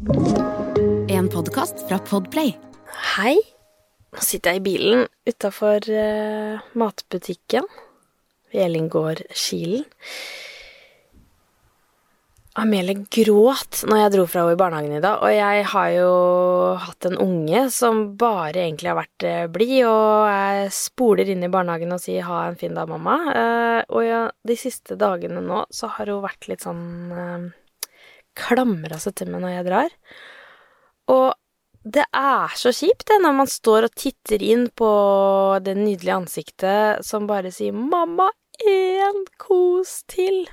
En podkast fra Podplay. Hei. Nå sitter jeg i bilen utafor matbutikken ved Ellingårdkilen. Amelie gråt når jeg dro fra henne i barnehagen i dag, og jeg har jo hatt en unge som bare egentlig har vært eh, blid, og jeg spoler inn i barnehagen og sier 'ha en fin dag, mamma'. Eh, og ja, de siste dagene nå så har hun vært litt sånn eh, Klamra seg til meg når jeg drar. Og det er så kjipt det når man står og titter inn på det nydelige ansiktet som bare sier 'mamma, én kos til'.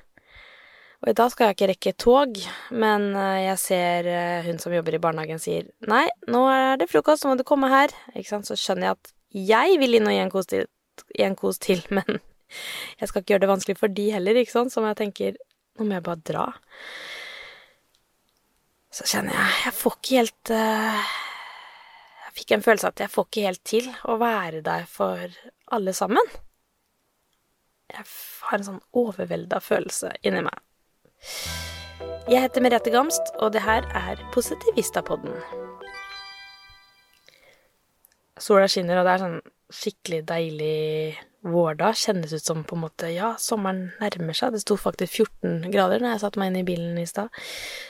Og i dag skal jeg ikke rekke tog, men eh, jeg ser eh, hun som jobber i barnehagen sier 'nei, nå er det frokost, nå må du komme her'. Ikke sant? Så skjønner jeg at jeg vil inn og gi en kos til, en kos til men jeg skal ikke gjøre det vanskelig for de heller, ikke sant? Som jeg tenker 'nå må jeg bare dra'. Så kjenner jeg Jeg får ikke helt eh, Jeg fikk en følelse av at jeg får ikke helt til å være der for alle sammen. Jeg har en sånn overvelda følelse inni meg. Jeg heter Merete Gamst, og det her er Positivistapodden. Sola skinner, og det er sånn skikkelig deilig vårdag. Kjennes ut som på en måte Ja, sommeren nærmer seg. Det sto faktisk 14 grader når jeg satte meg inn i bilen i stad.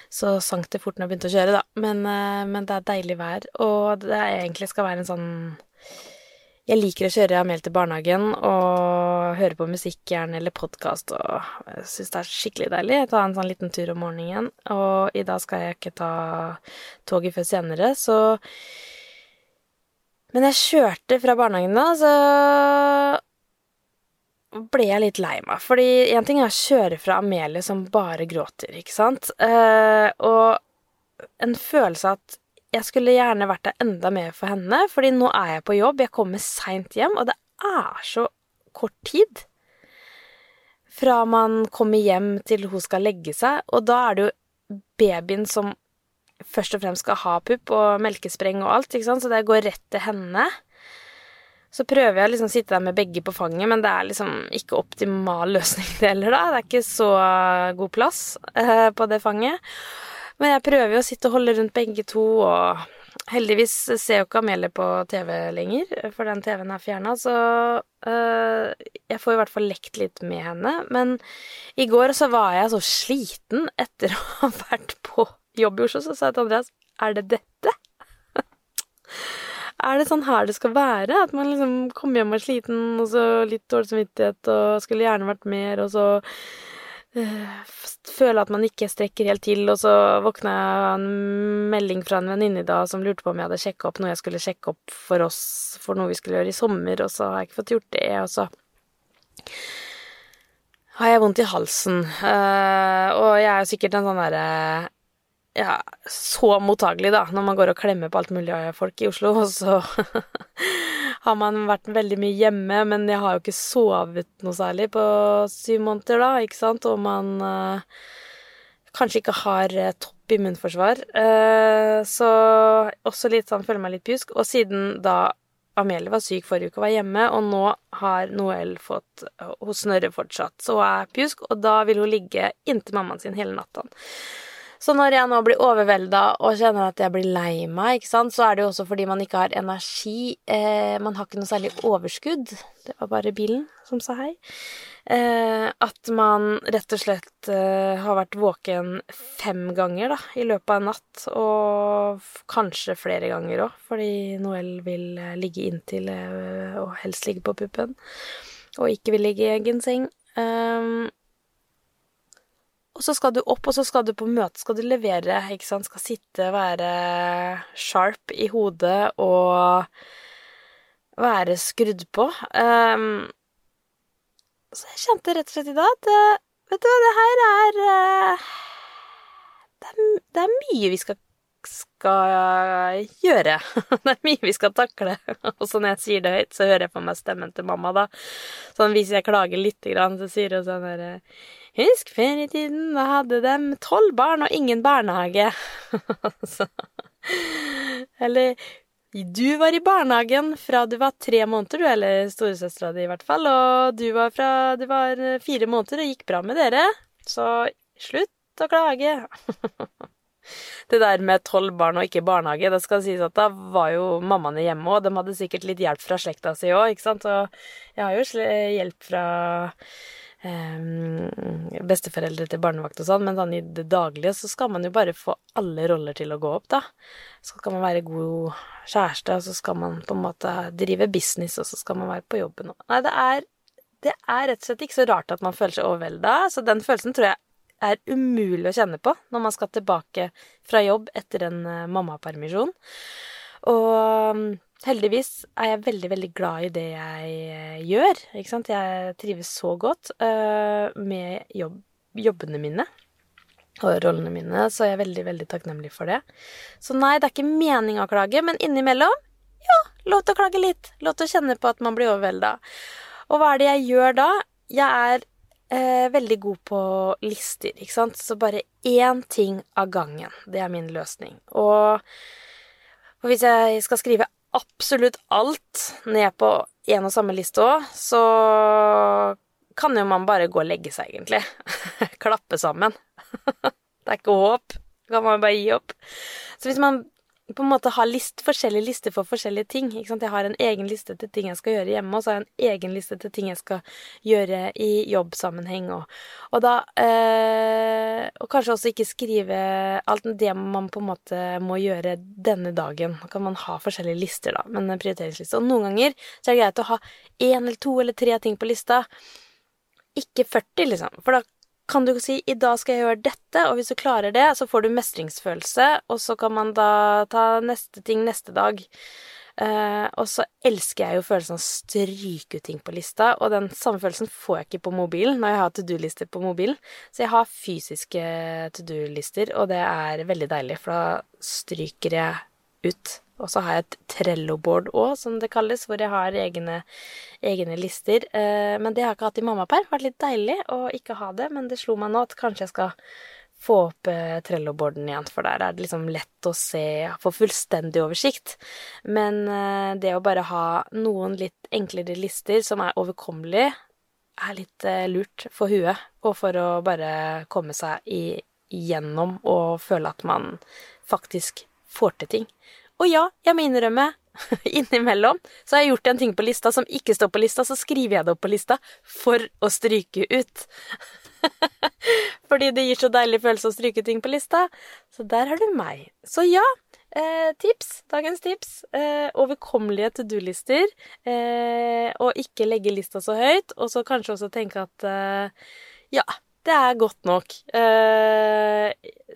Så sank det fort når jeg begynte å kjøre, da. Men, eh, men det er deilig vær, og det egentlig skal være en sånn Jeg liker å kjøre Amel til barnehagen og høre på musikk gjerne, eller podkast, og jeg syns det er skikkelig deilig. Jeg tar en sånn liten tur om morgenen, og i dag skal jeg ikke ta toget før senere, så Men jeg kjørte fra barnehagen da, så ble jeg litt lei meg. Fordi én ting er å kjøre fra Amelie som bare gråter, ikke sant? Eh, og en følelse av at jeg skulle gjerne vært der enda mer for henne, fordi nå er jeg på jobb, jeg kommer seint hjem, og det er så kort tid fra man kommer hjem til hun skal legge seg, og da er det jo babyen som først og fremst skal ha pupp og melkespreng og alt, ikke sant, så det går rett til henne. Så prøver jeg å liksom sitte der med begge på fanget, men det er liksom ikke optimal løsning det heller, da. Det er ikke så god plass eh, på det fanget. Men jeg prøver jo å sitte og holde rundt begge to, og heldigvis ser jo ikke Amelie på TV lenger, for den TV-en er fjerna, så eh, jeg får i hvert fall lekt litt med henne. Men i går så var jeg så sliten etter å ha vært på jobb i Oslo, så sa jeg til Andreas er det dette? Er det sånn her det skal være? At man liksom kommer hjem og er sliten, og så litt dårlig samvittighet, og skulle gjerne vært mer, og så øh, føle at man ikke strekker helt til, og så våkna jeg en melding fra en venninne i dag som lurte på om jeg hadde sjekka opp noe jeg skulle sjekke opp for oss, for noe vi skulle gjøre i sommer, og så har jeg ikke fått gjort det, og så har jeg vondt i halsen, Uh, og jeg er jo sikkert en sånn derre ja, så mottagelig, da, når man går og klemmer på alt mulig av folk i Oslo, og så har man vært veldig mye hjemme, men jeg har jo ikke sovet noe særlig på syv måneder, da, ikke sant, og man eh, kanskje ikke har eh, topp immunforsvar, Uh, så også litt sånn, føler meg litt pjusk, og siden da Amelie var syk forrige uke og var hjemme, og nå har Noel fått Hun snørrer fortsatt, så hun er pjusk, og da vil hun ligge inntil mammaen sin hele natta. Så når jeg nå blir overvelda og kjenner at jeg blir lei meg, så er det jo også fordi man ikke har energi. Eh, man har ikke noe særlig overskudd. Det var bare bilen som sa hei. Eh, at man rett og slett eh, har vært våken fem ganger da, i løpet av en natt. Og kanskje flere ganger òg, fordi Noel vil eh, ligge inntil eh, og helst ligge på puppen. Og ikke vil ligge i egen seng. Um, og så skal du opp, og så skal du på møte, skal du levere, ikke sant, skal sitte, være sharp i hodet og være skrudd på. Um, så jeg kjente rett og slett i dag at eh, Vet du hva, det her er eh, det er, det er mye vi skal, skal gjøre. det er mye vi skal takle. Og så når jeg sier det høyt, så hører jeg på meg stemmen til mamma, da. Sånn hvis jeg klager lite grann, så sier hun sånn derre Husk ferietiden, da hadde de tolv barn og ingen barnehage. eller du var i barnehagen fra du var tre måneder, du, eller storesøstera di i hvert fall, og du var fra du var fire måneder og gikk bra med dere, så slutt å klage. det der med tolv barn og ikke barnehage, det skal sies at da var jo mammaene hjemme òg, de hadde sikkert litt hjelp fra slekta si òg, ikke sant, og jeg har jo hjelp fra besteforeldre til barnevakt og sånn, men sånn i det daglige så skal man jo bare få alle roller til å gå opp, da. Så skal man være god kjæreste, og så skal man på en måte drive business, og så skal man være på jobben og Nei, det er, det er rett og slett ikke så rart at man føler seg overvelda, så den følelsen tror jeg er umulig å kjenne på når man skal tilbake fra jobb etter en uh, mammapermisjon. Og heldigvis er jeg veldig, veldig glad i det jeg eh, gjør. Ikke sant? Jeg trives så godt uh, med jobb, jobbene mine og rollene mine, så jeg er veldig, veldig takknemlig for det. Så nei, det er ikke meninga å klage, men innimellom, ja, lov til å klage litt. Lov til å kjenne på at man blir overvelda. Og hva er det jeg gjør da? Jeg er eh, veldig god på lister, ikke sant, så bare én ting av gangen. Det er min løsning. Og, og hvis jeg skal skrive absolutt alt ned på én og samme liste òg, så kan jo man bare gå og legge seg, egentlig. Klappe sammen. det er ikke håp. Da kan man bare gi opp. Så hvis man på en måte har list, forskjellige lister for forskjellige ting. Ikke sant? Jeg har en egen liste til ting jeg skal gjøre hjemme, og så har jeg en egen liste til ting jeg skal gjøre i jobbsammenheng. Og, og da øh, Og kanskje også ikke skrive alt det man på en måte må gjøre denne dagen. Da kan man ha forskjellige lister, da, men prioriteringsliste. Og noen ganger så er det greit å ha én eller to eller tre ting på lista. Ikke 40, liksom. For da kan du si 'i dag skal jeg gjøre dette', og hvis du klarer det, så får du mestringsfølelse, og så kan man da ta neste ting neste dag. Uh, og så elsker jeg jo følelsen av å stryke ut ting på lista, og den samme følelsen får jeg ikke på mobilen når jeg har to do-lister på mobilen. Så jeg har fysiske to do-lister, og det er veldig deilig, for da stryker jeg ut og så har jeg et Trello-board òg, som det kalles, hvor jeg har egne, egne lister. Eh, men det har jeg ikke hatt i mammaperm. Vært litt deilig å ikke ha det, men det slo meg nå at kanskje jeg skal få opp eh, Trello-boarden igjen, for der er det liksom lett å se, få fullstendig oversikt. Men eh, det å bare ha noen litt enklere lister som er overkommelige, er litt lurt for huet, og for å bare komme seg igjennom og føle at man faktisk får til ting. Og ja, jeg må innrømme, innimellom så har jeg gjort en ting på lista som ikke står på lista, så skriver jeg det opp på lista for å stryke ut. Fordi det gir så deilig følelse å stryke ting på lista. Så der har du meg. Så ja, eh, tips. Dagens tips. Eh, overkommelige to do-lister. Eh, og ikke legge lista så høyt. Og så kanskje også tenke at eh, ja, det er godt nok. Eh,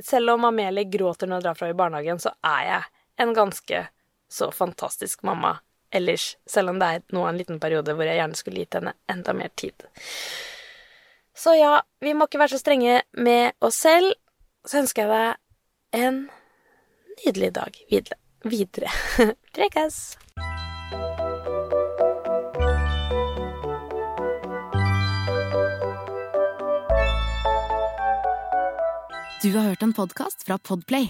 selv om Amelie gråter når hun drar fra i barnehagen, så er jeg en ganske så fantastisk mamma ellers, selv om det er nå en liten periode hvor jeg gjerne skulle gitt henne enda mer tid. Så ja, vi må ikke være så strenge med oss selv. Så ønsker jeg deg en nydelig dag videre. videre. Prekes! Du har hørt en podkast fra Podplay